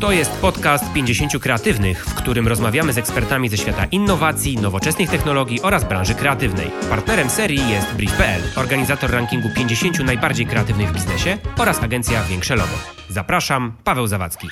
To jest podcast 50 Kreatywnych, w którym rozmawiamy z ekspertami ze świata innowacji, nowoczesnych technologii oraz branży kreatywnej. Partnerem serii jest Brief.pl, organizator rankingu 50 najbardziej kreatywnych w biznesie oraz agencja Większe Logo. Zapraszam, Paweł Zawadzki.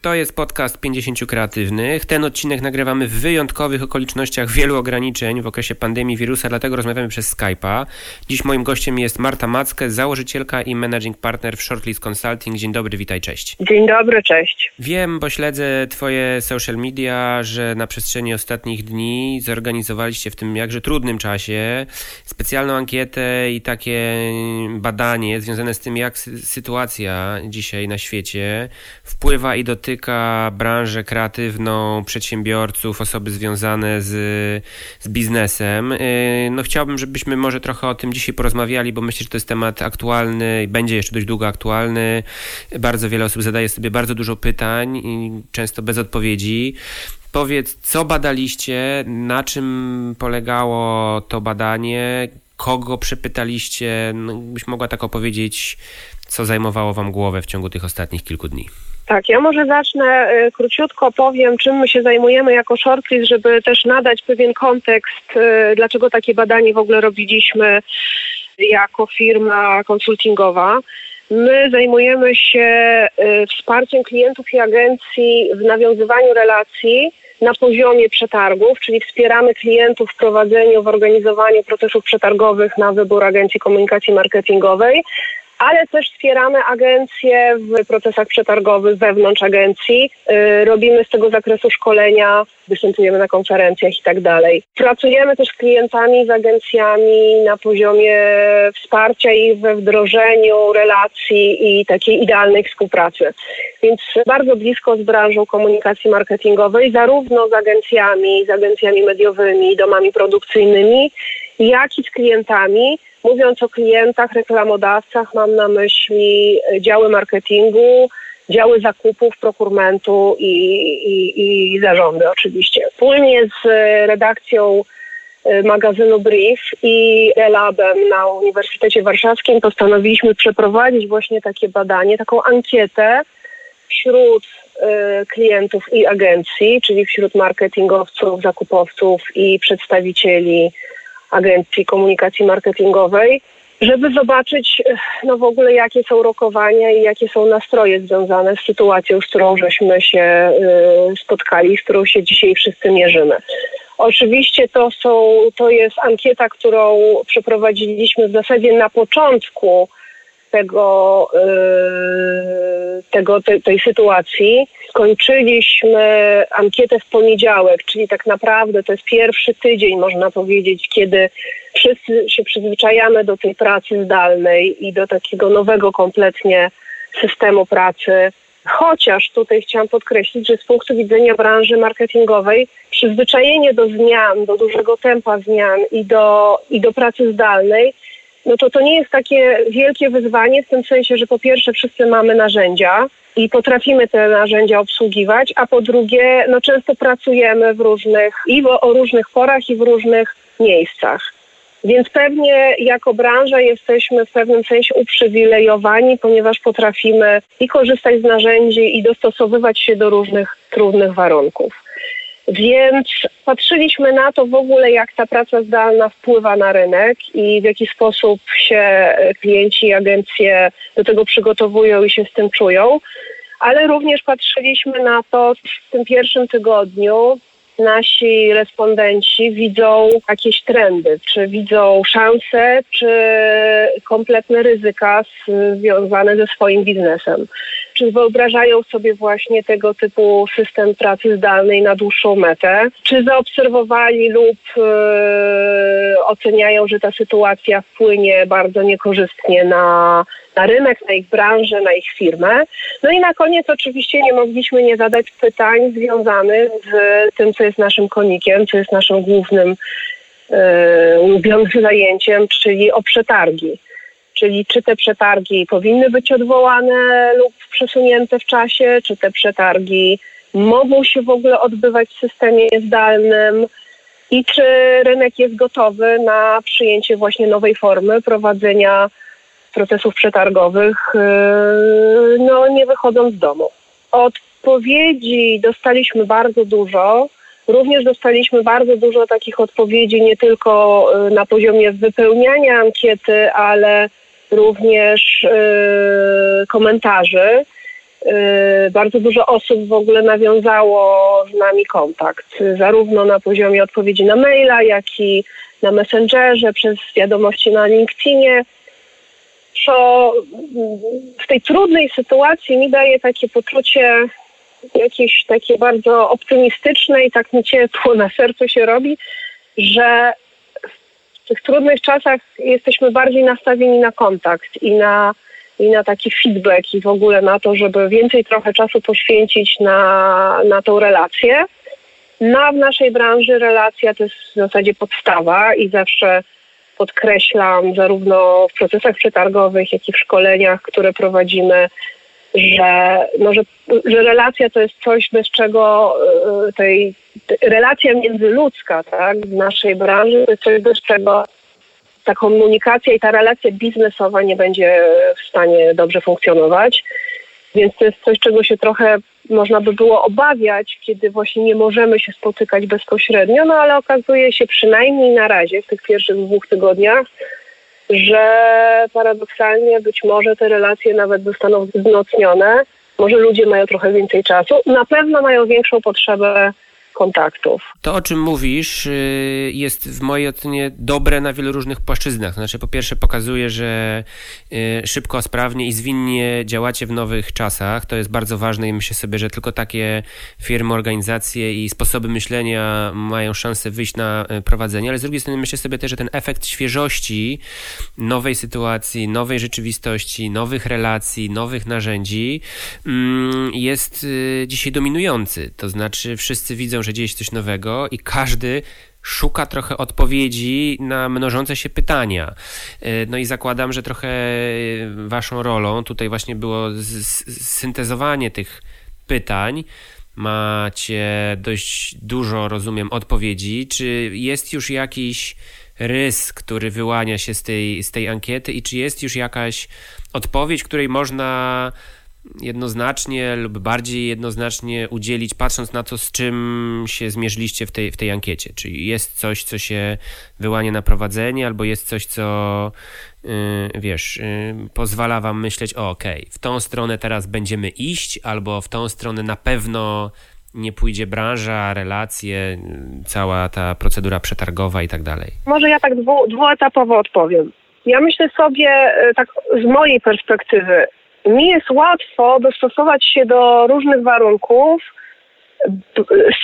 To jest podcast 50 Kreatywnych. Ten odcinek nagrywamy w wyjątkowych okolicznościach wielu ograniczeń w okresie pandemii wirusa, dlatego rozmawiamy przez Skype'a. Dziś moim gościem jest Marta Mackę, założycielka i managing partner w Shortlist Consulting. Dzień dobry, witaj, cześć. Dzień dobry, cześć. Wiem, bo śledzę Twoje social media, że na przestrzeni ostatnich dni zorganizowaliście w tym jakże trudnym czasie specjalną ankietę i takie badanie związane z tym, jak sytuacja dzisiaj na świecie wpływa i dotyka dotyka branżę kreatywną, przedsiębiorców, osoby związane z, z biznesem. Y, no chciałbym, żebyśmy może trochę o tym dzisiaj porozmawiali, bo myślę, że to jest temat aktualny i będzie jeszcze dość długo aktualny. Bardzo wiele osób zadaje sobie bardzo dużo pytań i często bez odpowiedzi. Powiedz, co badaliście, na czym polegało to badanie, kogo przepytaliście, no, byś mogła tak opowiedzieć, co zajmowało Wam głowę w ciągu tych ostatnich kilku dni? Tak, ja może zacznę y, króciutko, powiem, czym my się zajmujemy jako shortlist, żeby też nadać pewien kontekst, y, dlaczego takie badanie w ogóle robiliśmy jako firma konsultingowa. My zajmujemy się y, wsparciem klientów i agencji w nawiązywaniu relacji na poziomie przetargów, czyli wspieramy klientów w prowadzeniu, w organizowaniu procesów przetargowych na wybór agencji komunikacji marketingowej, ale też wspieramy agencje w procesach przetargowych wewnątrz agencji. Y, robimy z tego zakresu szkolenia, występujemy na konferencjach i tak dalej. Pracujemy też z klientami, z agencjami na poziomie wsparcia ich we wdrożeniu relacji i takiej idealnej współpracy. Więc bardzo blisko z branżą komunikacji marketingowej, zarówno z agencjami, z agencjami mediowymi, domami produkcyjnymi, jak i z klientami Mówiąc o klientach, reklamodawcach, mam na myśli e, działy marketingu, działy zakupów, prokurmentu i, i, i zarządy oczywiście. Wspólnie z e, redakcją e, magazynu Brief i Relabem na Uniwersytecie Warszawskim postanowiliśmy przeprowadzić właśnie takie badanie, taką ankietę wśród klientów i agencji, czyli wśród marketingowców, zakupowców i przedstawicieli Agencji Komunikacji Marketingowej, żeby zobaczyć no w ogóle jakie są rokowania i jakie są nastroje związane z sytuacją, z którą żeśmy się y, spotkali, z którą się dzisiaj wszyscy mierzymy. Oczywiście to, są, to jest ankieta, którą przeprowadziliśmy w zasadzie na początku tego, y, tego tej, tej sytuacji. Skończyliśmy ankietę w poniedziałek, czyli tak naprawdę to jest pierwszy tydzień, można powiedzieć, kiedy wszyscy się przyzwyczajamy do tej pracy zdalnej i do takiego nowego kompletnie systemu pracy. Chociaż tutaj chciałam podkreślić, że z punktu widzenia branży marketingowej przyzwyczajenie do zmian, do dużego tempa zmian i do, i do pracy zdalnej no to to nie jest takie wielkie wyzwanie w tym sensie, że po pierwsze wszyscy mamy narzędzia i potrafimy te narzędzia obsługiwać, a po drugie, no często pracujemy w różnych i w, o różnych porach i w różnych miejscach. Więc pewnie jako branża jesteśmy w pewnym sensie uprzywilejowani, ponieważ potrafimy i korzystać z narzędzi i dostosowywać się do różnych trudnych warunków. Więc patrzyliśmy na to w ogóle, jak ta praca zdalna wpływa na rynek i w jaki sposób się klienci i agencje do tego przygotowują i się z tym czują. Ale również patrzyliśmy na to w tym pierwszym tygodniu, nasi respondenci widzą jakieś trendy, czy widzą szanse, czy kompletne ryzyka związane ze swoim biznesem. Czy wyobrażają sobie właśnie tego typu system pracy zdalnej na dłuższą metę? Czy zaobserwowali lub yy, oceniają, że ta sytuacja wpłynie bardzo niekorzystnie na na rynek, na ich branżę, na ich firmę. No i na koniec oczywiście nie mogliśmy nie zadać pytań związanych z tym, co jest naszym konikiem, co jest naszym głównym ulubionym zajęciem, czyli o przetargi. Czyli czy te przetargi powinny być odwołane lub przesunięte w czasie, czy te przetargi mogą się w ogóle odbywać w systemie zdalnym i czy rynek jest gotowy na przyjęcie właśnie nowej formy prowadzenia procesów przetargowych, yy, no nie wychodząc z domu. Odpowiedzi dostaliśmy bardzo dużo. Również dostaliśmy bardzo dużo takich odpowiedzi nie tylko y, na poziomie wypełniania ankiety, ale również yy, komentarzy. Yy, bardzo dużo osób w ogóle nawiązało z nami kontakt, zarówno na poziomie odpowiedzi na maila, jak i na Messengerze, przez wiadomości na LinkedInie. Co w tej trudnej sytuacji mi daje takie poczucie jakieś takie bardzo optymistyczne i tak mi ciepło na sercu się robi, że w tych trudnych czasach jesteśmy bardziej nastawieni na kontakt i na, i na taki feedback i w ogóle na to, żeby więcej trochę czasu poświęcić na, na tą relację. No a w naszej branży relacja to jest w zasadzie podstawa i zawsze podkreślam zarówno w procesach przetargowych, jak i w szkoleniach, które prowadzimy, że, no, że, że relacja to jest coś, bez czego y, tej, relacja międzyludzka tak, w naszej branży to jest coś, bez czego ta komunikacja i ta relacja biznesowa nie będzie w stanie dobrze funkcjonować. Więc to jest coś, czego się trochę można by było obawiać, kiedy właśnie nie możemy się spotykać bezpośrednio, no ale okazuje się przynajmniej na razie w tych pierwszych dwóch tygodniach, że paradoksalnie być może te relacje nawet zostaną wzmocnione. Może ludzie mają trochę więcej czasu. Na pewno mają większą potrzebę kontaktów. To, o czym mówisz, y, jest w mojej ocenie dobre na wielu różnych płaszczyznach. Znaczy, po pierwsze, pokazuje, że y, szybko, sprawnie i zwinnie działacie w nowych czasach. To jest bardzo ważne i myślę sobie, że tylko takie firmy, organizacje i sposoby myślenia mają szansę wyjść na y, prowadzenie, ale z drugiej strony myślę sobie też, że ten efekt świeżości, nowej sytuacji, nowej rzeczywistości, nowych relacji, nowych narzędzi mm, jest dzisiaj dominujący. To znaczy, wszyscy widzą, że dzieje się coś nowego i każdy szuka trochę odpowiedzi na mnożące się pytania. E, no i zakładam, że trochę waszą rolą tutaj właśnie było syntezowanie tych pytań. Macie dość dużo, rozumiem, odpowiedzi. Czy jest już jakiś rys, który wyłania się z tej, z tej ankiety i czy jest już jakaś odpowiedź, której można jednoznacznie lub bardziej jednoznacznie udzielić, patrząc na to, z czym się zmierzyliście w tej, w tej ankiecie? Czy jest coś, co się wyłania na prowadzenie, albo jest coś, co yy, wiesz, yy, pozwala wam myśleć, o okej, okay, w tą stronę teraz będziemy iść, albo w tą stronę na pewno nie pójdzie branża, relacje, cała ta procedura przetargowa i tak dalej? Może ja tak dwu, dwuetapowo odpowiem. Ja myślę sobie, y, tak z mojej perspektywy, mi jest łatwo dostosować się do różnych warunków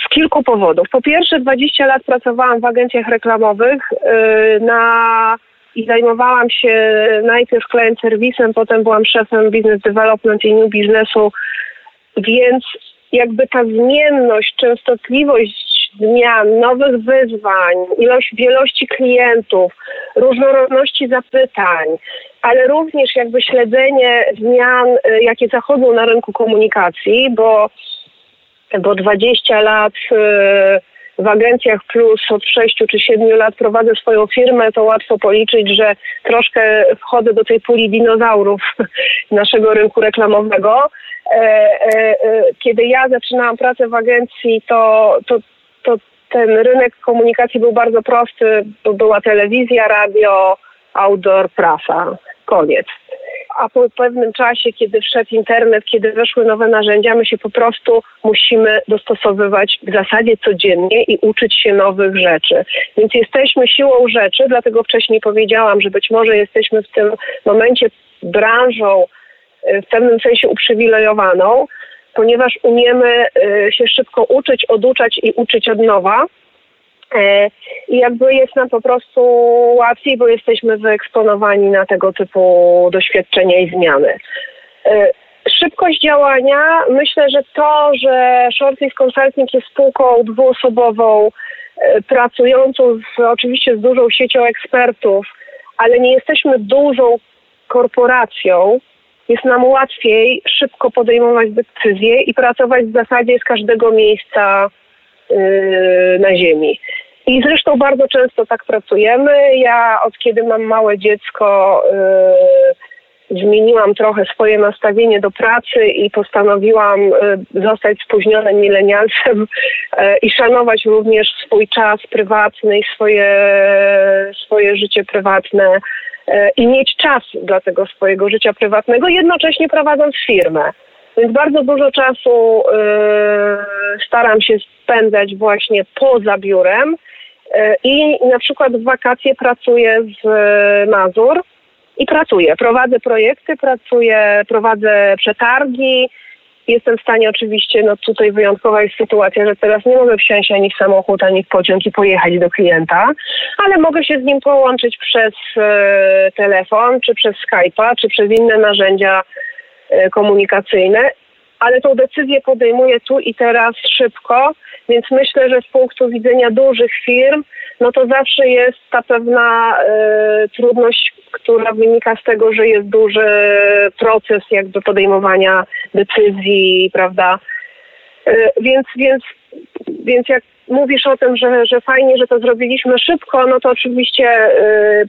z kilku powodów. Po pierwsze, 20 lat pracowałam w agencjach reklamowych y, na, i zajmowałam się najpierw client serwisem, potem byłam szefem business development i new biznesu, więc jakby ta zmienność, częstotliwość zmian, nowych wyzwań, ilość wielości klientów, różnorodności zapytań, ale również jakby śledzenie zmian, y, jakie zachodzą na rynku komunikacji, bo, bo 20 lat y, w agencjach plus od 6 czy 7 lat prowadzę swoją firmę, to łatwo policzyć, że troszkę wchodzę do tej puli dinozaurów naszego rynku reklamowego. E, e, e, kiedy ja zaczynałam pracę w agencji, to, to, to ten rynek komunikacji był bardzo prosty, bo była telewizja, radio, outdoor, prasa koniec. A po pewnym czasie, kiedy wszedł internet, kiedy weszły nowe narzędzia, my się po prostu musimy dostosowywać w zasadzie codziennie i uczyć się nowych rzeczy. Więc jesteśmy siłą rzeczy, dlatego wcześniej powiedziałam, że być może jesteśmy w tym momencie branżą y, w pewnym sensie uprzywilejowaną, ponieważ umiemy y, się szybko uczyć, oduczać i uczyć od nowa. E, I jakby jest nam po prostu łatwiej, bo jesteśmy wyeksponowani na tego typu doświadczenia i zmiany. E, szybkość działania, myślę, że to, że Shortlist Consulting jest spółką dwuosobową, e, pracującą z, oczywiście z dużą siecią ekspertów, ale nie jesteśmy dużą korporacją, jest nam łatwiej szybko podejmować decyzje i pracować w zasadzie z każdego miejsca yy, na ziemi. I zresztą bardzo często tak pracujemy. Ja od kiedy mam małe dziecko, zmieniłam trochę swoje nastawienie do pracy i postanowiłam y, zostać spóźnionym milenialsem y, i szanować również swój czas prywatny i swoje, swoje życie prywatne i mieć czas dla tego swojego życia prywatnego, jednocześnie prowadząc firmę. Więc bardzo dużo czasu staram się spędzać właśnie poza biurem i na przykład w wakacje pracuję z Mazur i pracuję. Prowadzę projekty, pracuję, prowadzę przetargi. Jestem w stanie oczywiście, no tutaj wyjątkowa jest sytuacja, że teraz nie mogę wsiąść ani w samochód, ani w pociąg i pojechać do klienta, ale mogę się z nim połączyć przez e, telefon, czy przez Skype'a, czy przez inne narzędzia e, komunikacyjne, ale tą decyzję podejmuję tu i teraz szybko, więc myślę, że z punktu widzenia dużych firm, no to zawsze jest ta pewna y, trudność, która wynika z tego, że jest duży proces jakby podejmowania decyzji, prawda? Y, więc, więc, więc jak mówisz o tym, że, że fajnie, że to zrobiliśmy szybko, no to oczywiście y,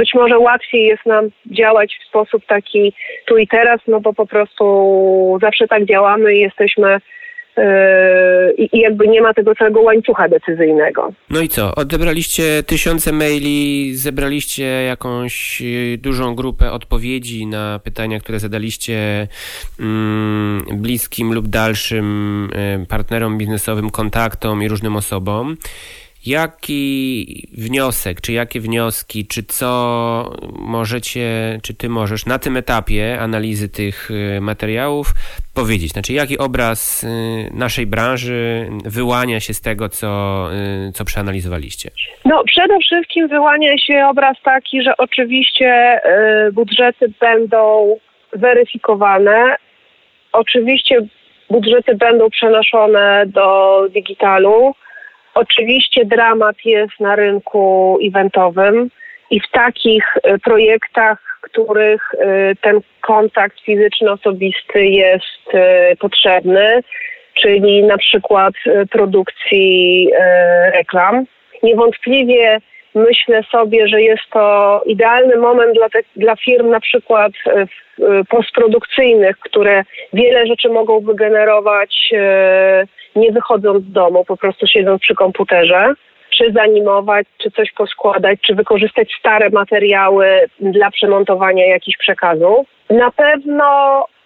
być może łatwiej jest nam działać w sposób taki tu i teraz, no bo po prostu zawsze tak działamy i jesteśmy i jakby nie ma tego całego łańcucha decyzyjnego. No i co? Odebraliście tysiące maili, zebraliście jakąś y, dużą grupę odpowiedzi na pytania, które zadaliście mm, bliskim lub dalszym y, partnerom biznesowym, kontaktom i różnym osobom. Jaki wniosek, czy jakie wnioski, czy co możecie, czy ty możesz na tym etapie analizy tych y, materiałów powiedzieć? Znaczy, jaki obraz y, naszej branży wyłania się z tego, co, y, co przeanalizowaliście? No, przede wszystkim wyłania się obraz taki, że oczywiście budżety będą weryfikowane. Oczywiście budżety będą przenoszone do digitalu Oczywiście dramat jest na rynku eventowym i w takich e, projektach, których e, ten kontakt fizyczny, osobisty jest e, potrzebny, czyli na przykład produkcji reklam. Niewątpliwie myślę sobie, że jest to idealny moment dla, te, dla firm na przykład postprodukcyjnych, które wiele rzeczy mogą wygenerować nie wychodząc z domu, po prostu siedząc przy komputerze, czy zanimować, czy coś poskładać, czy wykorzystać stare materiały dla przemontowania jakichś przekazów. Na pewno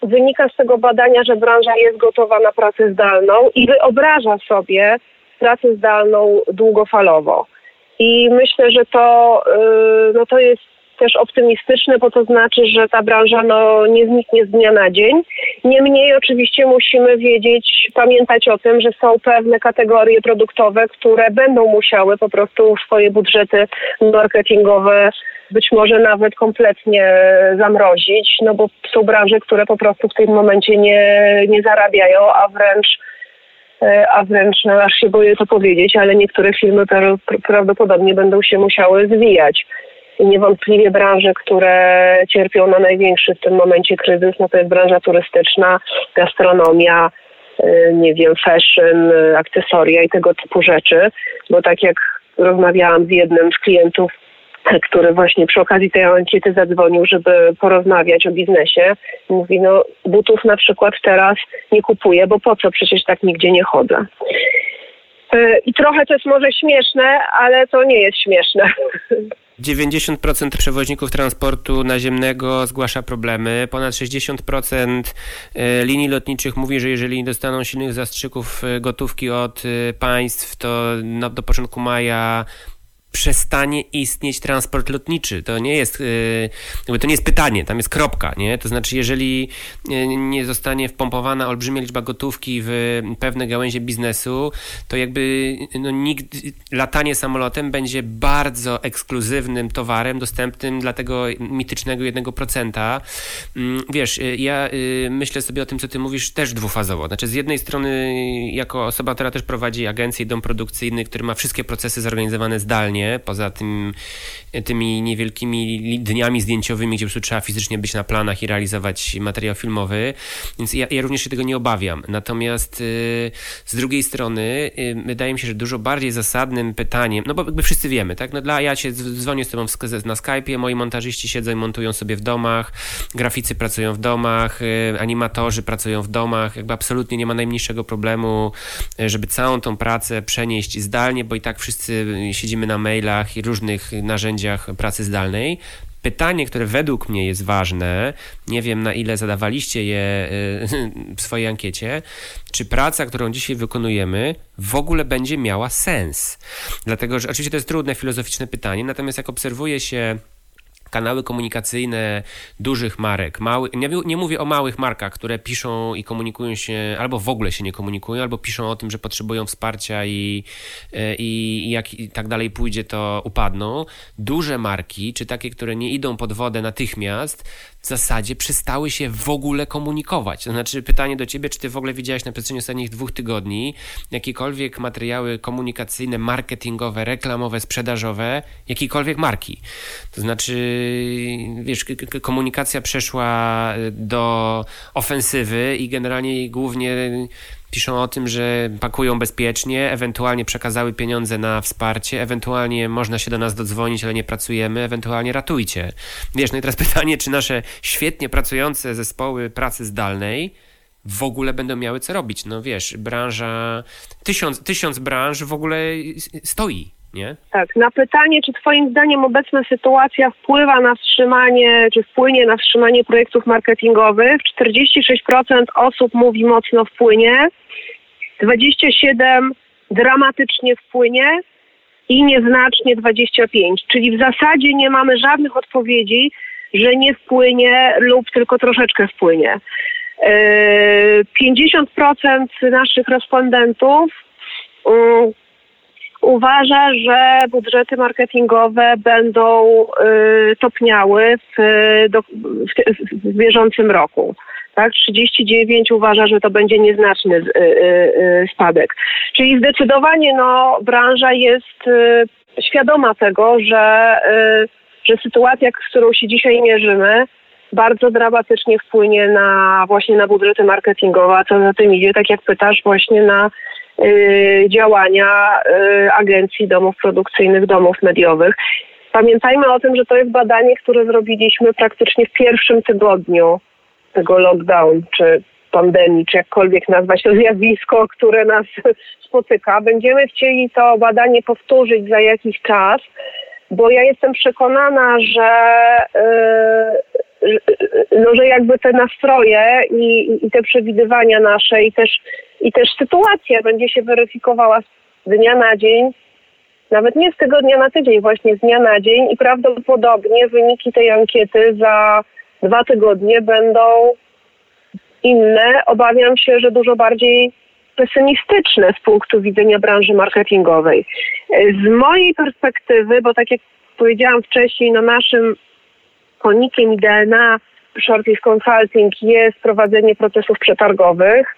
wynika z tego badania, że branża jest gotowa na pracę zdalną i wyobraża sobie pracę zdalną długofalowo. I myślę, że to, y, no to jest też optymistyczne, bo to znaczy, że ta branża no, nie zniknie z dnia na dzień. Niemniej oczywiście musimy wiedzieć, pamiętać o tym, że są pewne kategorie produktowe, które będą musiały po prostu swoje budżety marketingowe być może nawet kompletnie zamrozić, no bo są branże, które po prostu w tym momencie nie, nie zarabiają, a wręcz a wręcz no, aż się boję to powiedzieć, ale niektóre firmy prawdopodobnie będą się musiały zwijać. Niewątpliwie branże, które cierpią na największy w tym momencie kryzys, no to jest branża turystyczna, gastronomia, y, nie wiem, fashion, y, akcesoria i tego typu rzeczy, bo tak jak rozmawiałam z jednym z klientów, który właśnie przy okazji tej ankiety zadzwonił, żeby porozmawiać o biznesie. Mówi, no butów na przykład teraz nie kupuję, bo po co, przecież tak nigdzie nie chodzę. Y, I trochę to jest może śmieszne, ale to nie jest śmieszne. 90% przewoźników transportu naziemnego zgłasza problemy. Ponad 60% e, linii lotniczych mówi, że jeżeli nie dostaną silnych zastrzyków e, gotówki od e, państw, to do początku maja przestanie istnieć transport lotniczy. To nie jest, y, to nie jest pytanie, tam jest kropka, nie? To znaczy, jeżeli y, nie zostanie wpompowana olbrzymia liczba gotówki w pewne gałęzie biznesu, to jakby no, latanie samolotem będzie bardzo ekskluzywnym towarem dostępnym dla tego mitycznego 1%. Mm, wiesz, y, ja myślę sobie o tym, co ty mówisz, też dwufazowo. Znaczy, z jednej strony, jako osoba, która też prowadzi agencję, dom produkcyjny, który ma wszystkie procesy zorganizowane zdalnie, poza tym, tymi niewielkimi dniami zdjęciowymi, gdzie po prostu trzeba fizycznie być na planach i realizować materiał filmowy, więc ja, ja również się tego nie obawiam. Natomiast y, z drugiej strony y, wydaje mi się, że dużo bardziej zasadnym pytaniem, no bo jakby wszyscy wiemy, tak, no dla ja się dzwonię z tobą na Skype'ie, moi montażyści siedzą i montują sobie w domach, graficy pracują w domach, y, animatorzy pracują w domach, jakby absolutnie nie ma najmniejszego problemu, żeby całą tą pracę przenieść zdalnie, bo i tak wszyscy siedzimy na mailach i różnych narzędziach pracy zdalnej. Pytanie, które według mnie jest ważne, nie wiem na ile zadawaliście je y, w swojej ankiecie, czy praca, którą dzisiaj wykonujemy, w ogóle będzie miała sens? Dlatego, że oczywiście to jest trudne filozoficzne pytanie, natomiast jak obserwuje się kanały komunikacyjne dużych marek. Mały, nie, nie, mówię o małych markach, które piszą i komunikują się, albo w ogóle się nie komunikują, albo piszą o tym, że potrzebują wsparcia i, e, i, i jak i tak dalej pójdzie, to upadną. Duże marki, czy takie, które nie idą pod wodę natychmiast, w zasadzie przestały się w ogóle komunikować. To znaczy pytanie do ciebie, czy ty w ogóle widziałeś na przestrzeni ostatnich dwóch tygodni jakiekolwiek materiały komunikacyjne, marketingowe, reklamowe, sprzedażowe, jakiejkolwiek marki. To znaczy, wiesz, komunikacja przeszła do ofensywy i generalnie głównie piszą o tym, że pakują bezpiecznie, ewentualnie przekazały pieniądze na wsparcie, ewentualnie można się do nas dodzwonić, ale nie pracujemy, ewentualnie ratujcie. Wiesz, no i teraz pytanie, czy nasze świetnie pracujące zespoły pracy zdalnej w ogóle będą miały co robić. No wiesz, branża, tysiąc, tysiąc branż w ogóle stoi. Nie? Tak, na pytanie, czy Twoim zdaniem obecna sytuacja wpływa na wstrzymanie, czy wpłynie na wstrzymanie projektów marketingowych, 46% osób mówi mocno wpłynie, 27 dramatycznie wpłynie i nieznacznie 25. Czyli w zasadzie nie mamy żadnych odpowiedzi, że nie wpłynie lub tylko troszeczkę wpłynie. 50% yy, naszych respondentów yy, uważa, że budżety marketingowe będą yy, topniały w, do, w, w bieżącym roku tak? 39 uważa, że to będzie nieznaczny y, y, y, spadek. Czyli zdecydowanie no, branża jest świadoma tego, że, że sytuacja, z którą się dzisiaj mierzymy, bardzo dramatycznie wpłynie na właśnie na budżety marketingowe, a co za tym idzie, tak jak pytasz, właśnie na y, działania y, agencji domów produkcyjnych, domów mediowych. Pamiętajmy o tym, że to jest badanie, które zrobiliśmy praktycznie w pierwszym tygodniu tego lockdown, czy pandemii, czy jakkolwiek nazwać to zjawisko, które nas spotyka. Będziemy chcieli to badanie powtórzyć za jakiś czas, bo ja jestem przekonana, że, yy, no, że jakby te nastroje i, i te przewidywania nasze i też, i też sytuacja będzie się weryfikowała z dnia na dzień, nawet nie z tygodnia na tydzień, właśnie z dnia na dzień i prawdopodobnie wyniki tej ankiety za dwa tygodnie będą inne. Obawiam się, że dużo bardziej pesymistyczne z punktu widzenia branży marketingowej. Z mojej perspektywy, bo tak jak powiedziałam wcześniej, no naszym konikiem i DNA Shortlist Consulting jest prowadzenie procesów przetargowych.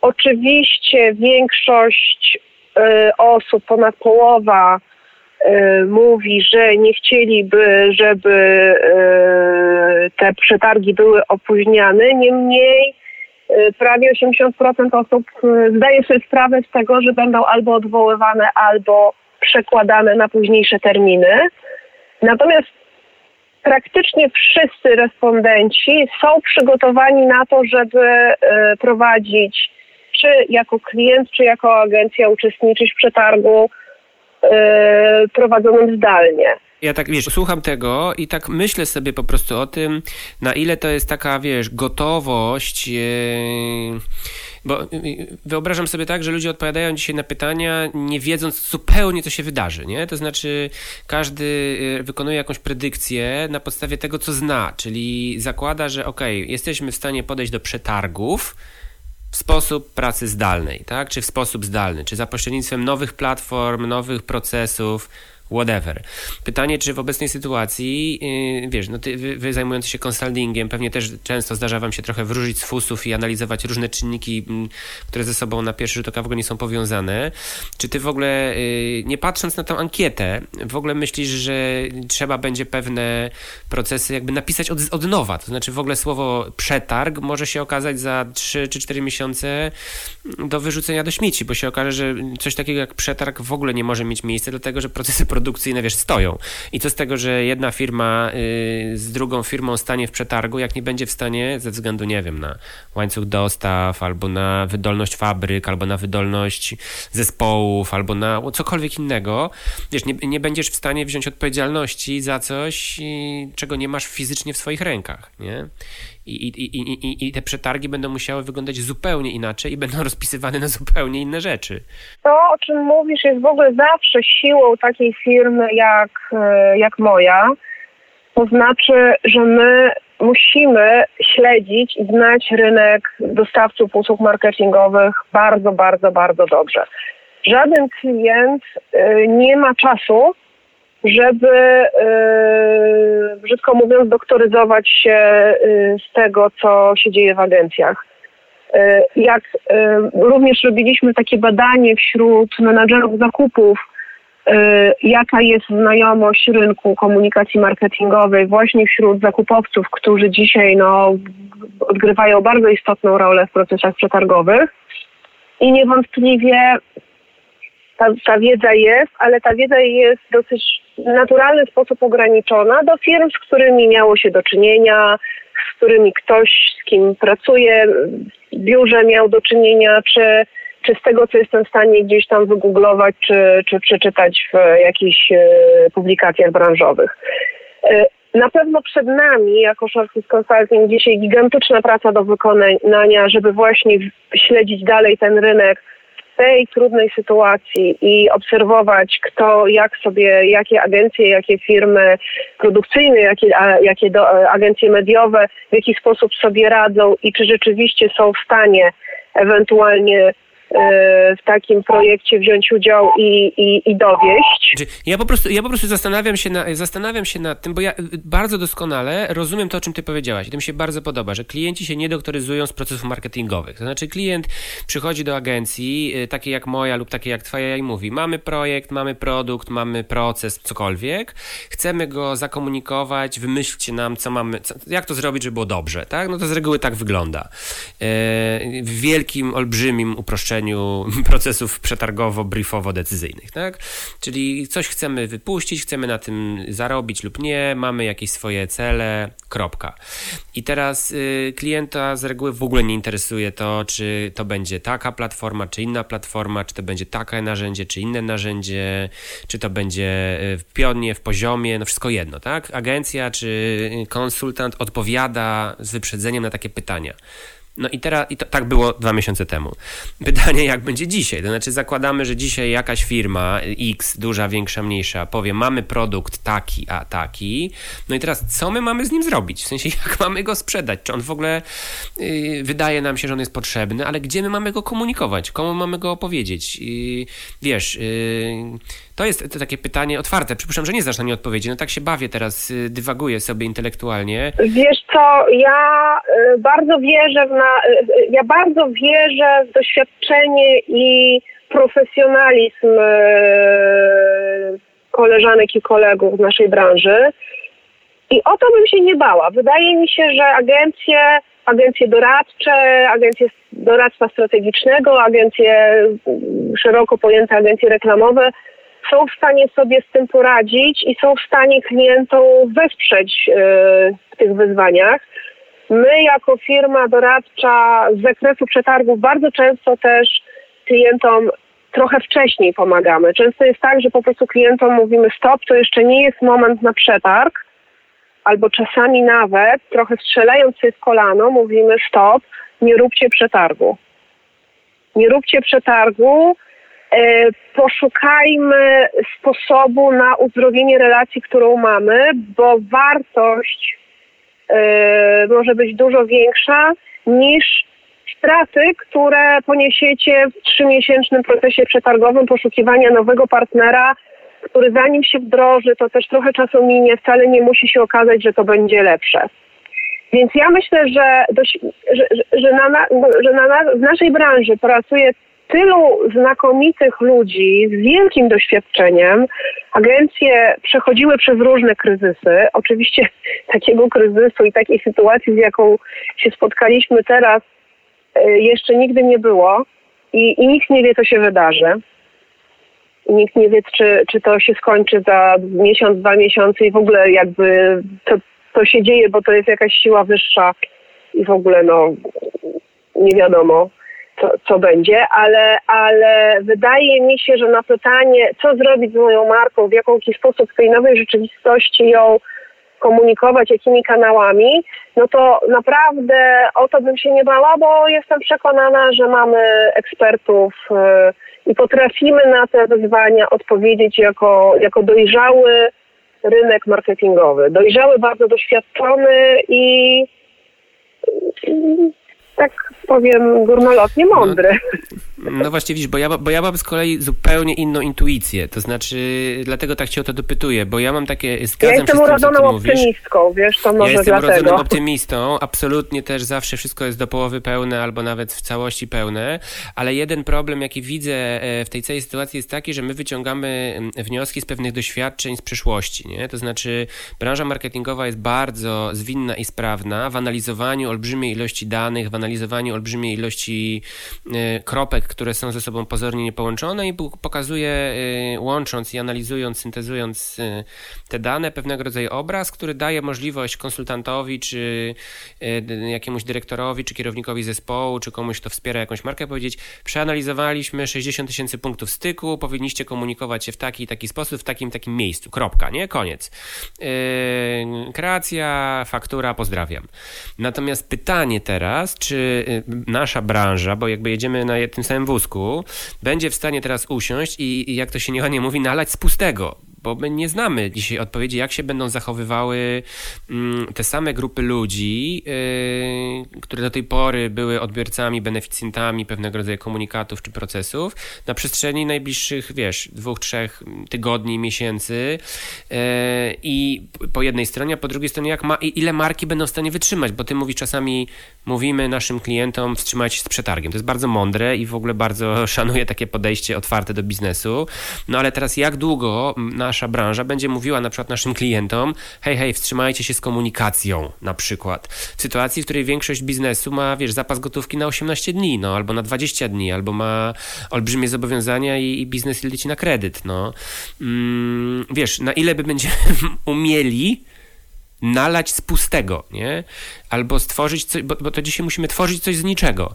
Oczywiście większość y, osób, ponad połowa Y, mówi, że nie chcieliby, żeby y, te przetargi były opóźniane. Niemniej y, prawie 80% osób zdaje sobie sprawę z tego, że będą albo odwoływane, albo przekładane na późniejsze terminy. Natomiast praktycznie wszyscy respondenci są przygotowani na to, żeby prowadzić czy jako klient, czy jako agencja uczestniczyć w przetargu yy, prowadzonym zdalnie. Ja tak, wiesz, słucham tego i tak myślę sobie po prostu o tym, na ile to jest taka, wiesz, gotowość. Yy, bo e, wyobrażam sobie tak, że ludzie odpowiadają dzisiaj na pytania, nie wiedząc zupełnie, co się wydarzy, nie? To znaczy, każdy wykonuje jakąś predykcję na podstawie tego, co zna, czyli zakłada, że ok, jesteśmy w stanie podejść do przetargów, w sposób pracy zdalnej, tak? Czy w sposób zdalny, czy za pośrednictwem nowych platform, nowych procesów. Whatever. Pytanie, czy w obecnej sytuacji, yy, wiesz, no ty, wy, wy zajmujący się consultingiem, pewnie też często zdarza wam się trochę wróżyć z fusów i analizować różne czynniki, yy, które ze sobą na pierwszy rzut oka w ogóle nie są powiązane. Czy ty w ogóle, yy, nie patrząc na tę ankietę, w ogóle myślisz, że trzeba będzie pewne procesy jakby napisać od, od nowa? To znaczy w ogóle słowo przetarg może się okazać za 3 czy 4 miesiące do wyrzucenia do śmieci, bo się okaże, że coś takiego jak przetarg w ogóle nie może mieć miejsca, dlatego że procesy produkcyjne, wiesz, stoją. I co z tego, że jedna firma y, z drugą firmą stanie w przetargu, jak nie będzie w stanie ze względu, nie wiem, na łańcuch dostaw, albo na wydolność fabryk, albo na wydolność zespołów, albo na cokolwiek innego, wiesz, nie, nie będziesz w stanie wziąć odpowiedzialności za coś, czego nie masz fizycznie w swoich rękach, nie? I, i, i, i, te przetargi będą musiały wyglądać zupełnie inaczej i będą rozpisywane na zupełnie inne rzeczy. To, o czym mówisz, jest w ogóle zawsze siłą takiej firmy jak, e, jak moja. To znaczy, że my musimy śledzić i znać rynek dostawców usług marketingowych bardzo, bardzo, bardzo dobrze. Żaden klient e, nie ma czasu żeby, yy, brzydko mówiąc, doktoryzować się yy, z tego, co się dzieje w agencjach. Yy, jak również robiliśmy takie badanie wśród menadżerów zakupów, jaka jest znajomość rynku komunikacji marketingowej właśnie wśród zakupowców, którzy dzisiaj no, odgrywają bardzo istotną rolę w procesach przetargowych. I niewątpliwie ta, ta wiedza jest, ale ta wiedza jest dosyć naturalny sposób ograniczona do firm, z którymi miało się do czynienia, z którymi ktoś, z kim pracuje w biurze miał do czynienia, czy, czy z tego, co jestem w stanie gdzieś tam wygooglować, czy, czy przeczytać w jakichś e, publikacjach branżowych. E, na pewno przed nami, jako Shortlist Consulting, dzisiaj gigantyczna praca do wykonania, żeby właśnie śledzić dalej ten rynek, tej trudnej sytuacji i obserwować, kto, jak sobie, jakie agencje, jakie firmy produkcyjne, jakie, jakie do, agencje mediowe, w jaki sposób sobie radzą i czy rzeczywiście są w stanie ewentualnie w takim projekcie wziąć udział i, i, i dowieść. Ja po prostu, ja po prostu zastanawiam, się na, zastanawiam się nad tym, bo ja bardzo doskonale rozumiem to, o czym ty powiedziałaś. I to mi się bardzo podoba, że klienci się nie doktoryzują z procesów marketingowych. To znaczy klient przychodzi do agencji, y, takiej jak moja lub takiej jak twoja i mówi, mamy projekt, mamy produkt, mamy proces, cokolwiek, chcemy go zakomunikować, wymyślcie nam, co mamy, co, jak to zrobić, żeby było dobrze, tak? No to z reguły tak wygląda. E, w wielkim, olbrzymim uproszczeniu procesów przetargowo-briefowo-decyzyjnych, tak? Czyli coś chcemy wypuścić, chcemy na tym zarobić lub nie, mamy jakieś swoje cele, kropka. I teraz y, klienta z reguły w ogóle nie interesuje to, czy to będzie taka platforma, czy inna platforma, czy to będzie takie narzędzie, czy inne narzędzie, czy to będzie y, w pionie, w poziomie, no wszystko jedno, tak? Agencja czy konsultant odpowiada z wyprzedzeniem na takie pytania. No i teraz, i to, tak było dwa miesiące temu. Pytanie, jak będzie dzisiaj? To znaczy, zakładamy, że dzisiaj jakaś firma X, duża, większa, mniejsza, powie, mamy produkt taki, a taki. No i teraz, co my mamy z nim zrobić? W sensie, jak mamy go sprzedać? Czy on w ogóle yy, wydaje nam się, że on jest potrzebny, ale gdzie my mamy go komunikować? Komu mamy go opowiedzieć? Yy, wiesz, yy, to jest to takie pytanie otwarte. Przypuszczam, że nie znasz na nie odpowiedzi. No tak się bawię teraz, y, dywaguję sobie intelektualnie. Wiesz co, ja y, bardzo wierzę w na, y, ja bardzo wierzę w doświadczenie i profesjonalizm koleżanek i kolegów w naszej branży. I o to bym się nie bała. Wydaje mi się, że agencje, agencje doradcze, agencje doradztwa strategicznego, agencje szeroko pojęte agencje reklamowe są w stanie sobie z tym poradzić i są w stanie klientom wesprzeć e, w tych wyzwaniach. My jako firma doradcza z zakresu przetargów bardzo często też klientom trochę wcześniej pomagamy. Często jest tak, że po prostu klientom mówimy stop, to jeszcze nie jest moment na przetarg, albo czasami nawet trochę strzelając się w kolano mówimy stop, nie róbcie przetargu. Nie róbcie przetargu, E, poszukajmy sposobu na uzdrowienie relacji, którą mamy, bo wartość może być dużo większa niż straty, które poniesiecie w trzymiesięcznym procesie przetargowym poszukiwania nowego partnera, który zanim się wdroży, to też trochę czasu minie, wcale nie musi się okazać, że to będzie lepsze. Więc ja myślę, że, że, że, na, że na, w naszej branży pracuje tylu znakomitych ludzi z wielkim doświadczeniem. Agencje przechodziły przez różne kryzysy. Oczywiście takiego kryzysu i takiej sytuacji, z jaką się spotkaliśmy teraz, e, jeszcze nigdy nie było i, i nikt nie wie, co się wydarzy. Nikt nie wie, czy, czy to się skończy za miesiąc, dwa miesiące i w ogóle jakby to, to się dzieje, bo to jest jakaś siła wyższa i w ogóle no nie wiadomo co, co będzie, ale, ale wydaje mi się, że na pytanie, co zrobić z moją marką, w jaki sposób w tej nowej rzeczywistości ją komunikować, jakimi kanałami, no to naprawdę o to bym się nie bała, bo jestem przekonana, że mamy ekspertów yy, i potrafimy na te wyzwania odpowiedzieć jako, jako dojrzały rynek marketingowy. Dojrzały, bardzo doświadczony i tak powiem górnolotnie mądry. No, no właśnie widzisz, bo ja, bo ja mam z kolei zupełnie inną intuicję, to znaczy dlatego tak cię o to dopytuję, bo ja mam takie, zgadzam ja jestem urodzoną optymistką, wiesz, to może Ja jestem dlatego. urodzonym optymistą, absolutnie też zawsze wszystko jest do połowy pełne albo nawet w całości pełne, ale jeden problem, jaki widzę e, w tej całej sytuacji jest taki, że my wyciągamy wnioski z pewnych doświadczeń z przeszłości, nie? To znaczy branża marketingowa jest bardzo zwinna i sprawna w analizowaniu olbrzymiej ilości danych, w analizowaniu olbrzymiej ilości e, kropek, które są ze sobą pozornie niepołączone i pokazuje, e, łącząc i analizując, syntezując e, te dane, pewnego rodzaju obraz, który daje możliwość konsultantowi, czy jakiemuś dyrektorowi, czy kierownikowi zespołu, czy komuś, kto wspiera jakąś markę, powiedzieć, przeanalizowaliśmy 60 tysięcy punktów styku, powinniście komunikować się w taki i taki sposób, w takim takim miejscu. Kropka, nie? Koniec. Kreacja, faktura, pozdrawiam. Natomiast pytanie teraz, czy Y, nasza branża, bo jakby jedziemy na tym samym wózku, będzie w stanie teraz usiąść i, i jak to się nieładnie mówi, nalać z pustego bo my nie znamy dzisiaj odpowiedzi, jak się będą zachowywały mm, te same grupy ludzi, yy, które do tej pory były odbiorcami, beneficjentami pewnego rodzaju komunikatów czy procesów na przestrzeni najbliższych, wiesz, dwóch, trzech tygodni, miesięcy yy, i po jednej stronie, a po drugiej stronie, jak ma, ile marki będą w stanie wytrzymać, bo ty mówisz czasami, mówimy naszym klientom, wstrzymajcie się z przetargiem. To jest bardzo mądre i w ogóle bardzo szanuję takie podejście otwarte do biznesu. No ale teraz jak długo nasz nasza branża będzie mówiła na przykład naszym klientom, hej, hej, wstrzymajcie się z komunikacją na przykład. W sytuacji, w której większość biznesu ma, wiesz, zapas gotówki na 18 dni, no, albo na 20 dni, albo ma olbrzymie zobowiązania i, i biznes leci na kredyt, no. Mm, wiesz, na ile by będziemy umieli nalać z pustego, nie? Albo stworzyć coś, bo, bo to dzisiaj musimy tworzyć coś z niczego.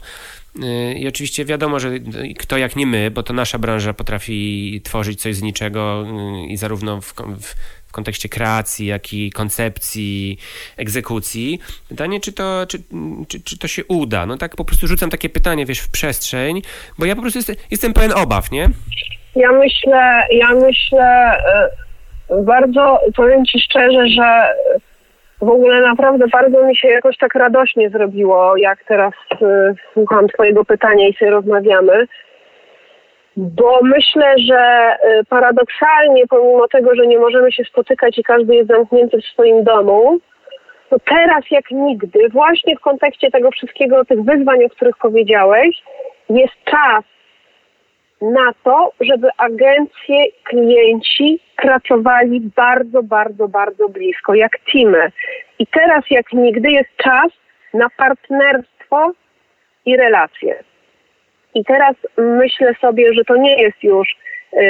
I oczywiście wiadomo, że kto jak nie my, bo to nasza branża potrafi tworzyć coś z niczego y, i zarówno w, w, w kontekście kreacji, jak i koncepcji, egzekucji. Pytanie, czy to, czy, czy, czy, to się uda? No tak po prostu rzucam takie pytanie, wiesz, w przestrzeń, bo ja po prostu jestem, jestem pełen obaw, nie? Ja myślę, ja myślę, y, bardzo powiem Ci szczerze, że w ogóle naprawdę bardzo mi się jakoś tak radośnie zrobiło, jak teraz y, słucham Twojego pytania i sobie rozmawiamy. Bo myślę, że y, paradoksalnie, pomimo tego, że nie możemy się spotykać i każdy jest zamknięty w swoim domu, to teraz jak nigdy, właśnie w kontekście tego wszystkiego, tych wyzwań, o których powiedziałeś, jest czas na to, żeby agencje, klienci pracowali bardzo, bardzo, bardzo blisko, jak teamy. I teraz jak nigdy jest czas na partnerstwo i relacje. I teraz myślę sobie, że to nie jest już yy,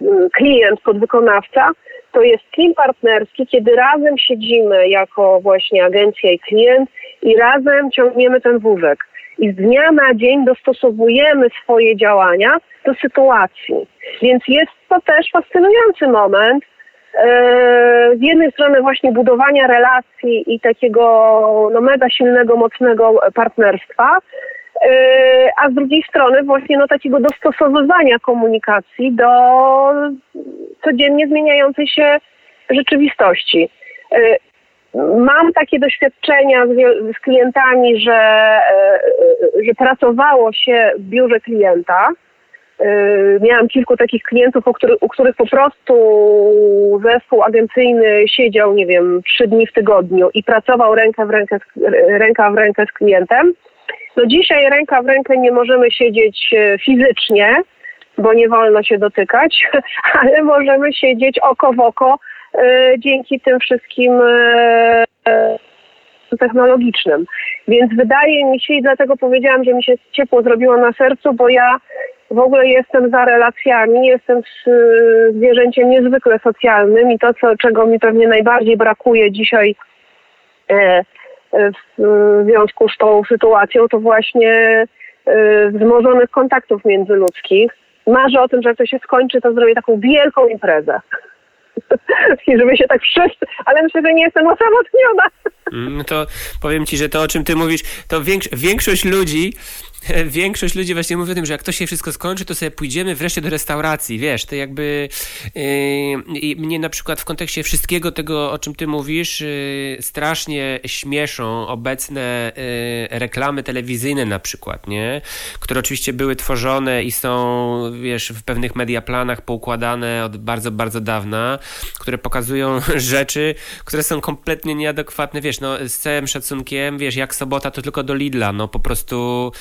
yy, klient, podwykonawca, to jest team partnerski, kiedy razem siedzimy jako właśnie agencja i klient i razem ciągniemy ten wózek i z dnia na dzień dostosowujemy swoje działania do sytuacji. Więc jest to też fascynujący moment. E, z jednej strony właśnie budowania relacji i takiego no, mega silnego, mocnego partnerstwa, e, a z drugiej strony właśnie no, takiego dostosowywania komunikacji do codziennie zmieniającej się rzeczywistości. E, Mam takie doświadczenia z, z klientami, że, e, że pracowało się w biurze klienta Miałam kilku takich klientów, u których, u których po prostu zespół agencyjny siedział, nie wiem, trzy dni w tygodniu i pracował rękę w rękę, ręka w rękę z klientem. No dzisiaj ręka w rękę nie możemy siedzieć fizycznie, bo nie wolno się dotykać, ale możemy siedzieć oko w oko dzięki tym wszystkim technologicznym. Więc wydaje mi się i dlatego powiedziałam, że mi się ciepło zrobiło na sercu, bo ja w ogóle jestem za relacjami, jestem zwierzęciem niezwykle socjalnym i to, co, czego mi pewnie najbardziej brakuje dzisiaj e, e, w związku z tą sytuacją, to właśnie e, wzmożonych kontaktów międzyludzkich. Marzę o tym, że jak to się skończy, to zrobię taką wielką imprezę. I żeby się tak wszyscy, ale myślę, że nie jestem osamotniona. Mm, to powiem ci, że to o czym ty mówisz, to większość ludzi większość ludzi właśnie mówi o tym, że jak to się wszystko skończy, to sobie pójdziemy wreszcie do restauracji, wiesz, to jakby yy, mnie na przykład w kontekście wszystkiego tego, o czym ty mówisz, yy, strasznie śmieszą obecne yy, reklamy telewizyjne na przykład, nie? Które oczywiście były tworzone i są, wiesz, w pewnych mediaplanach poukładane od bardzo, bardzo dawna, które pokazują rzeczy, które są kompletnie nieadekwatne, wiesz, no z całym szacunkiem, wiesz, jak sobota to tylko do Lidla, no po prostu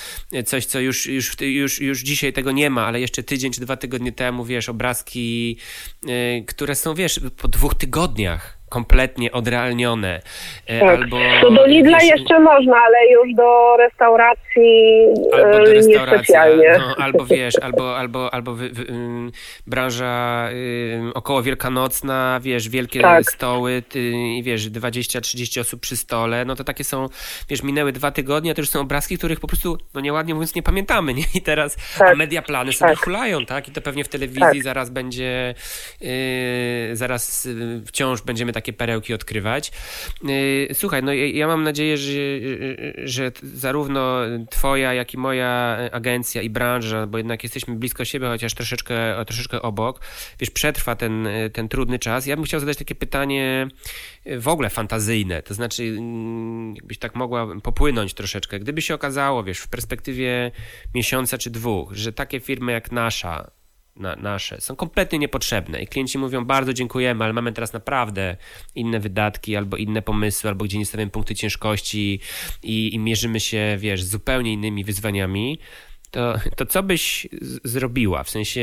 coś, co już, już, już, już dzisiaj tego nie ma, ale jeszcze tydzień czy dwa tygodnie temu, wiesz, obrazki, yy, które są, wiesz, po dwóch tygodniach kompletnie odrealnione. E, tak. Albo, to do Lidla wiesz, jeszcze można, ale już do restauracji albo do restauracji, no, albo wiesz, albo, albo, albo wy, wy, branża y, około wielkanocna, wiesz, wielkie tak. stoły i wiesz, 20-30 osób przy stole, no to takie są, wiesz, minęły dwa tygodnie, a to już są obrazki, których po prostu, no nieładnie mówiąc, nie pamiętamy, nie? I teraz, tak. a media plany sobie tak. hulają, tak? I to pewnie w telewizji tak. zaraz będzie, y, zaraz y, wciąż będziemy tak takie perełki odkrywać. Y, słuchaj, no ja mam nadzieję, że, że zarówno twoja, jak i moja agencja i branża, bo jednak jesteśmy blisko siebie, chociaż troszeczkę, troszeczkę obok, wiesz, przetrwa ten, ten trudny czas. Ja bym chciał zadać takie pytanie w ogóle fantazyjne, to znaczy mm, jakbyś tak mogła popłynąć troszeczkę. Gdyby się okazało, wiesz, w perspektywie miesiąca czy dwóch, że takie firmy jak nasza na, nasze są kompletnie niepotrzebne i klienci mówią bardzo dziękujemy, ale mamy teraz naprawdę inne wydatki albo inne pomysły, albo gdzie nie stawiamy punkty ciężkości i, i mierzymy się, wiesz, zupełnie innymi wyzwaniami, to, to co byś zrobiła? W sensie,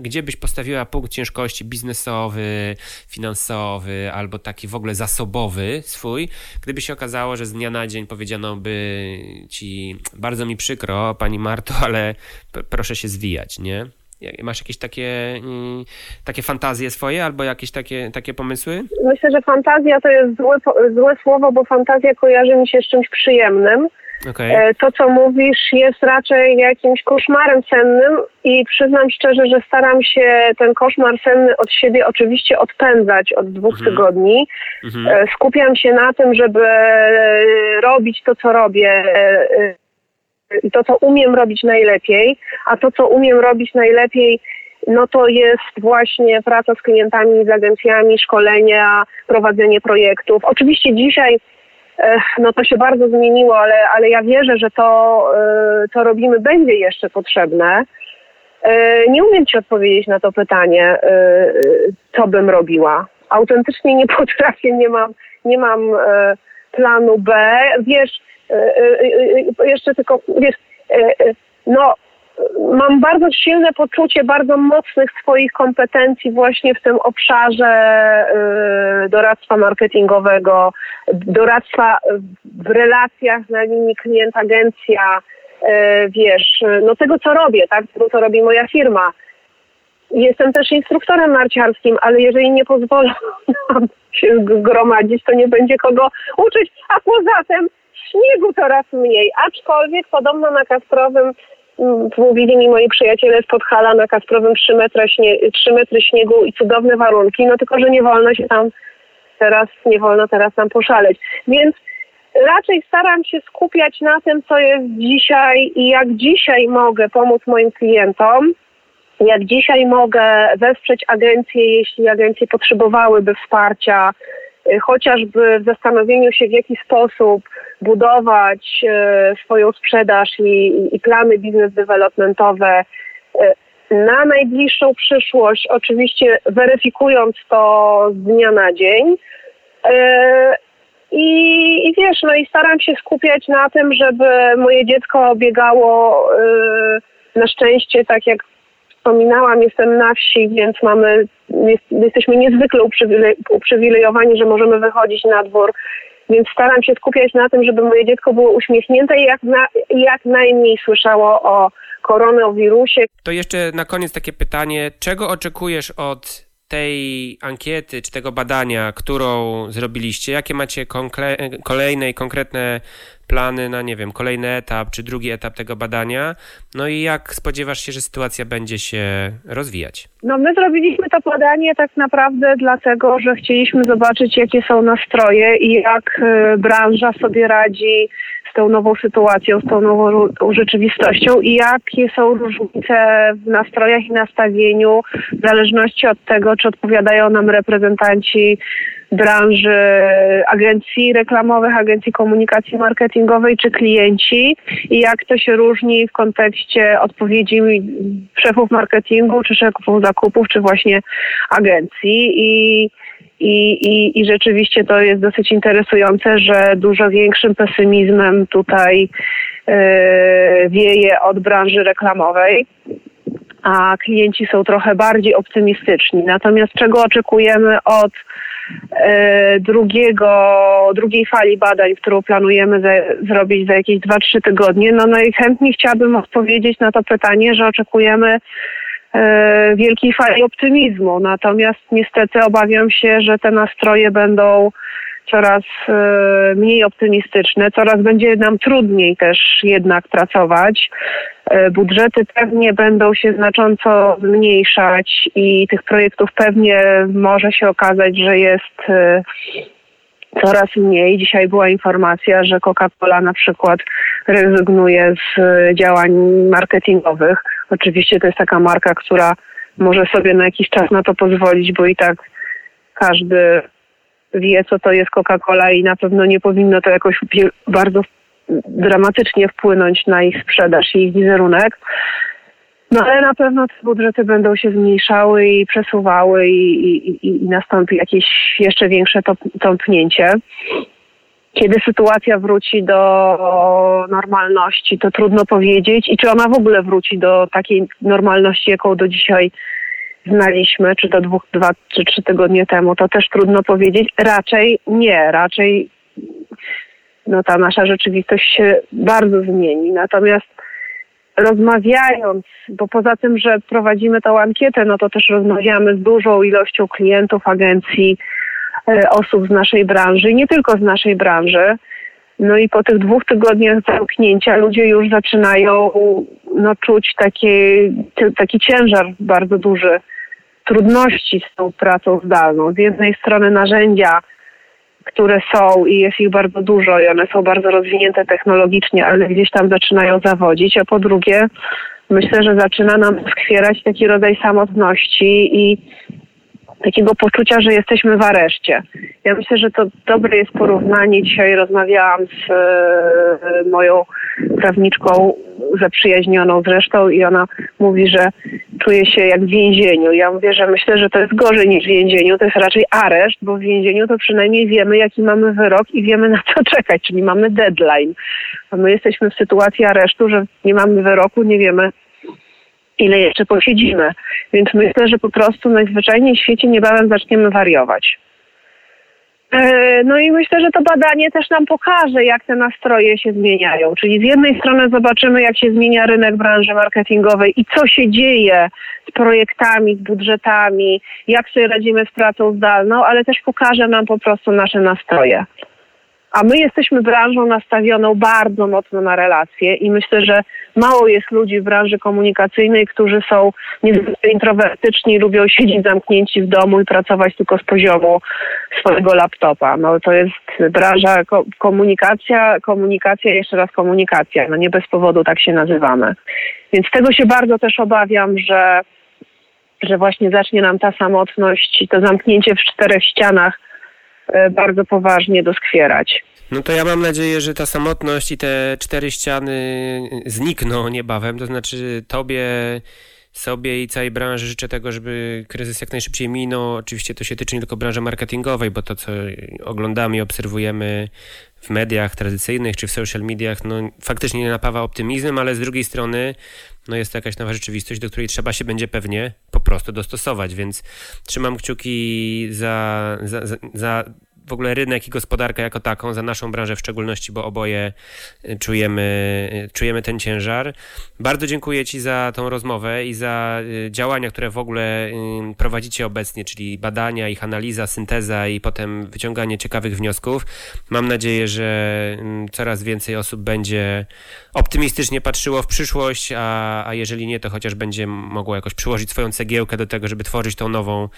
gdzie byś postawiła punkt ciężkości biznesowy, finansowy, albo taki w ogóle zasobowy swój, gdyby się okazało, że z dnia na dzień powiedziano by ci, bardzo mi przykro, pani Marto, ale proszę się zwijać, nie? Masz jakieś takie, mm, takie fantazje swoje albo jakieś takie, takie pomysły? Myślę, że fantazja to jest złe, złe słowo, bo fantazja kojarzy mi się z czymś przyjemnym. Okay. E, to, co mówisz, jest raczej jakimś koszmarem sennym i przyznam szczerze, że staram się ten koszmar senny od siebie oczywiście odpędzać od dwóch mhm. tygodni. Mhm. Skupiam się na tym, żeby robić to, co robię e, to, co umiem robić najlepiej, a to, co umiem robić najlepiej, no to jest właśnie praca z klientami, z agencjami, szkolenia, prowadzenie projektów. Oczywiście dzisiaj no to się bardzo zmieniło, ale, ale ja wierzę, że to, e, co robimy, będzie jeszcze potrzebne. E, nie umiem Ci odpowiedzieć na to pytanie, co bym robiła. Autentycznie nie potrafię, nie mam, nie mam planu B. Wiesz, jeszcze tylko, wiesz, no mam bardzo silne poczucie bardzo mocnych swoich kompetencji właśnie w tym obszarze doradztwa marketingowego, doradztwa w relacjach na linii klient-agencja, wiesz, no tego co robię, tak, tego co robi moja firma. Jestem też instruktorem narciarskim, ale jeżeli nie pozwolą nam się zgromadzić, to nie będzie kogo uczyć, a poza tym śniegu coraz mniej, aczkolwiek podobno na Kasprowym mm, mówili mi moi przyjaciele z Podhala na Kasprowym 3 metry, śnie, 3 metry śniegu i cudowne warunki, no tylko, że nie wolno się tam teraz, nie wolno teraz tam poszaleć. Więc raczej staram się skupiać na tym, co jest dzisiaj i jak dzisiaj mogę pomóc moim klientom, jak dzisiaj mogę wesprzeć agencje, jeśli agencje potrzebowałyby wsparcia, chociażby w zastanowieniu się, w jaki sposób budować y, swoją sprzedaż i, i plany biznes developmentowe, na najbliższą przyszłość, oczywiście weryfikując to z dnia na dzień. I, I wiesz, no i staram się skupiać na tym, żeby moje dziecko biegało na szczęście, tak jak wspominałam, jestem na wsi, więc mamy, jest, jesteśmy niezwykle uprzywilejowani, że możemy wychodzić na dwór, więc staram się skupiać na tym, żeby moje dziecko było uśmiechnięte i jak, na, jak najmniej słyszało o koronawirusie. To jeszcze na koniec takie pytanie, czego oczekujesz od tej ankiety czy tego badania, którą zrobiliście, jakie macie kolejne i konkretne plany na, nie wiem, kolejny etap czy drugi etap tego badania? No i jak spodziewasz się, że sytuacja będzie się rozwijać? No my zrobiliśmy to badanie tak naprawdę dlatego, że chcieliśmy zobaczyć, jakie są nastroje i jak y, branża sobie radzi tą nową sytuacją, z tą nową rzeczywistością i jakie są różnice w nastrojach i nastawieniu w zależności od tego, czy odpowiadają nam reprezentanci branży agencji reklamowych, agencji komunikacji marketingowej czy klienci i jak to się różni w kontekście odpowiedzi szefów marketingu czy szefów zakupów czy właśnie agencji. I i, i, I rzeczywiście to jest dosyć interesujące, że dużo większym pesymizmem tutaj yy, wieje od branży reklamowej, a klienci są trochę bardziej optymistyczni. Natomiast czego oczekujemy od yy, drugiego, drugiej fali badań, którą planujemy za, zrobić za jakieś 2-3 tygodnie? No najchętniej chciałabym odpowiedzieć na to pytanie, że oczekujemy E, wielkiej fali optymizmu. Natomiast niestety obawiam się, że te nastroje będą coraz e, mniej optymistyczne, coraz będzie nam trudniej też jednak pracować. E, budżety pewnie będą się znacząco zmniejszać i tych projektów pewnie może się okazać, że jest coraz mniej. Dzisiaj była informacja, że Coca-Cola na przykład rezygnuje z działań marketingowych. Oczywiście to jest taka marka, która może sobie na jakiś czas na to pozwolić, bo i tak każdy wie, co to jest Coca-Cola i na pewno nie powinno to jakoś bardzo dramatycznie wpłynąć na ich sprzedaż i ich wizerunek. No ale na pewno te budżety będą się zmniejszały i przesuwały i, i, i nastąpi jakieś jeszcze większe tąpnięcie. Kiedy sytuacja wróci do normalności, to trudno powiedzieć i czy ona w ogóle wróci do takiej normalności, jaką do dzisiaj znaliśmy, czy to dwóch, dwa czy trzy tygodnie temu, to też trudno powiedzieć. Raczej nie, raczej no ta nasza rzeczywistość się bardzo zmieni. Natomiast rozmawiając, bo poza tym, że prowadzimy tą ankietę, no to też rozmawiamy z dużą ilością klientów agencji, osób z naszej branży nie tylko z naszej branży. No i po tych dwóch tygodniach zamknięcia ludzie już zaczynają no, czuć taki, taki ciężar bardzo duży trudności z tą pracą zdalną. Z jednej strony narzędzia, które są i jest ich bardzo dużo i one są bardzo rozwinięte technologicznie, ale gdzieś tam zaczynają zawodzić, a po drugie myślę, że zaczyna nam skwierać taki rodzaj samotności i takiego poczucia, że jesteśmy w areszcie. Ja myślę, że to dobre jest porównanie. Dzisiaj rozmawiałam z e, moją prawniczką zaprzyjaźnioną zresztą i ona mówi, że czuje się jak w więzieniu. Ja mówię, że myślę, że to jest gorzej niż w więzieniu, to jest raczej areszt, bo w więzieniu to przynajmniej wiemy, jaki mamy wyrok i wiemy na co czekać, czyli mamy deadline. A my jesteśmy w sytuacji aresztu, że nie mamy wyroku, nie wiemy ile jeszcze posiedzimy. Więc myślę, że po prostu najzwyczajniej w świecie niebawem zaczniemy wariować. E, no i myślę, że to badanie też nam pokaże, jak te nastroje się zmieniają. Czyli z jednej strony zobaczymy, jak się zmienia rynek branży marketingowej i co się dzieje z projektami, z budżetami, jak sobie radzimy z pracą zdalną, ale też pokaże nam po prostu nasze nastroje. A my jesteśmy branżą nastawioną bardzo mocno na relacje i myślę, że mało jest ludzi w branży komunikacyjnej, którzy są niezwykle introwertyczni, lubią siedzieć zamknięci w domu i pracować tylko z poziomu swojego laptopa. No to jest branża komunikacja, komunikacja, jeszcze raz komunikacja. No nie bez powodu tak się nazywamy. Więc tego się bardzo też obawiam, że, że właśnie zacznie nam ta samotność i to zamknięcie w czterech ścianach E, bardzo poważnie doskwierać. No to ja mam nadzieję, że ta samotność i te cztery ściany znikną niebawem, to znaczy tobie sobie i całej branży życzę tego, żeby kryzys jak najszybciej minął. Oczywiście to się tyczy nie tylko branży marketingowej, bo to, co oglądamy i obserwujemy w mediach tradycyjnych czy w social mediach, no faktycznie nie napawa optymizmem, ale z drugiej strony no jest to jakaś nowa rzeczywistość, do której trzeba się będzie pewnie po prostu dostosować, więc trzymam kciuki za, za, za, za w ogóle rynek i gospodarkę jako taką, za naszą branżę w szczególności, bo oboje y, czujemy, y, czujemy ten ciężar. Bardzo dziękuję Ci za tą rozmowę i za y, działania, które w ogóle prowadzicie obecnie, czyli badania, ich analiza, synteza i potem wyciąganie ciekawych wniosków. Mam nadzieję, że coraz więcej osób będzie optymistycznie patrzyło w przyszłość, a, a jeżeli nie, to chociaż będzie mogło jakoś przyłożyć swoją cegiełkę do tego, żeby tworzyć tą nową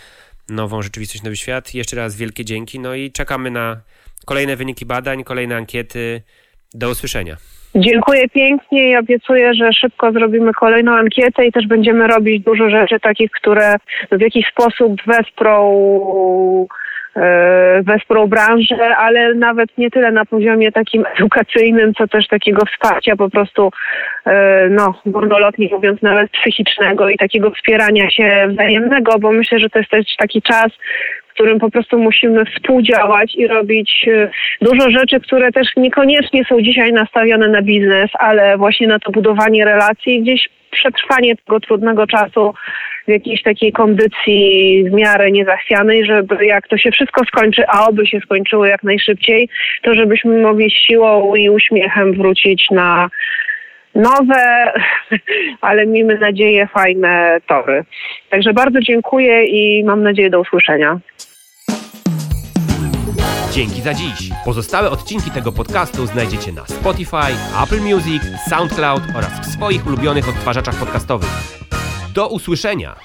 nową rzeczywistość, nowy świat. Jeszcze raz wielkie dzięki. No i czekamy na kolejne wyniki badań, kolejne ankiety. Do usłyszenia. Dziękuję pięknie i obiecuję, że szybko zrobimy kolejną ankietę i też będziemy robić dużo rzeczy takich, które w jakiś sposób wesprą wesprą branżę, ale nawet nie tyle na poziomie takim edukacyjnym, co też takiego wsparcia po prostu, e, no, górnolotnie mówiąc, nawet psychicznego i takiego wspierania się wzajemnego, bo myślę, że to jest też taki czas, w którym po prostu musimy współdziałać i robić e, dużo rzeczy, które też niekoniecznie są dzisiaj nastawione na biznes, ale właśnie na to budowanie relacji, gdzieś przetrwanie tego trudnego czasu w jakiejś takiej kondycji w miarę niezachwianej, żeby jak to się wszystko skończy, a oby się skończyło jak najszybciej, to żebyśmy mogli siłą i uśmiechem wrócić na nowe, ale miejmy nadzieję fajne tory. Także bardzo dziękuję i mam nadzieję do usłyszenia. Dzięki za dziś. Pozostałe odcinki tego podcastu znajdziecie na Spotify, Apple Music, SoundCloud oraz w swoich ulubionych odtwarzaczach podcastowych. Do usłyszenia!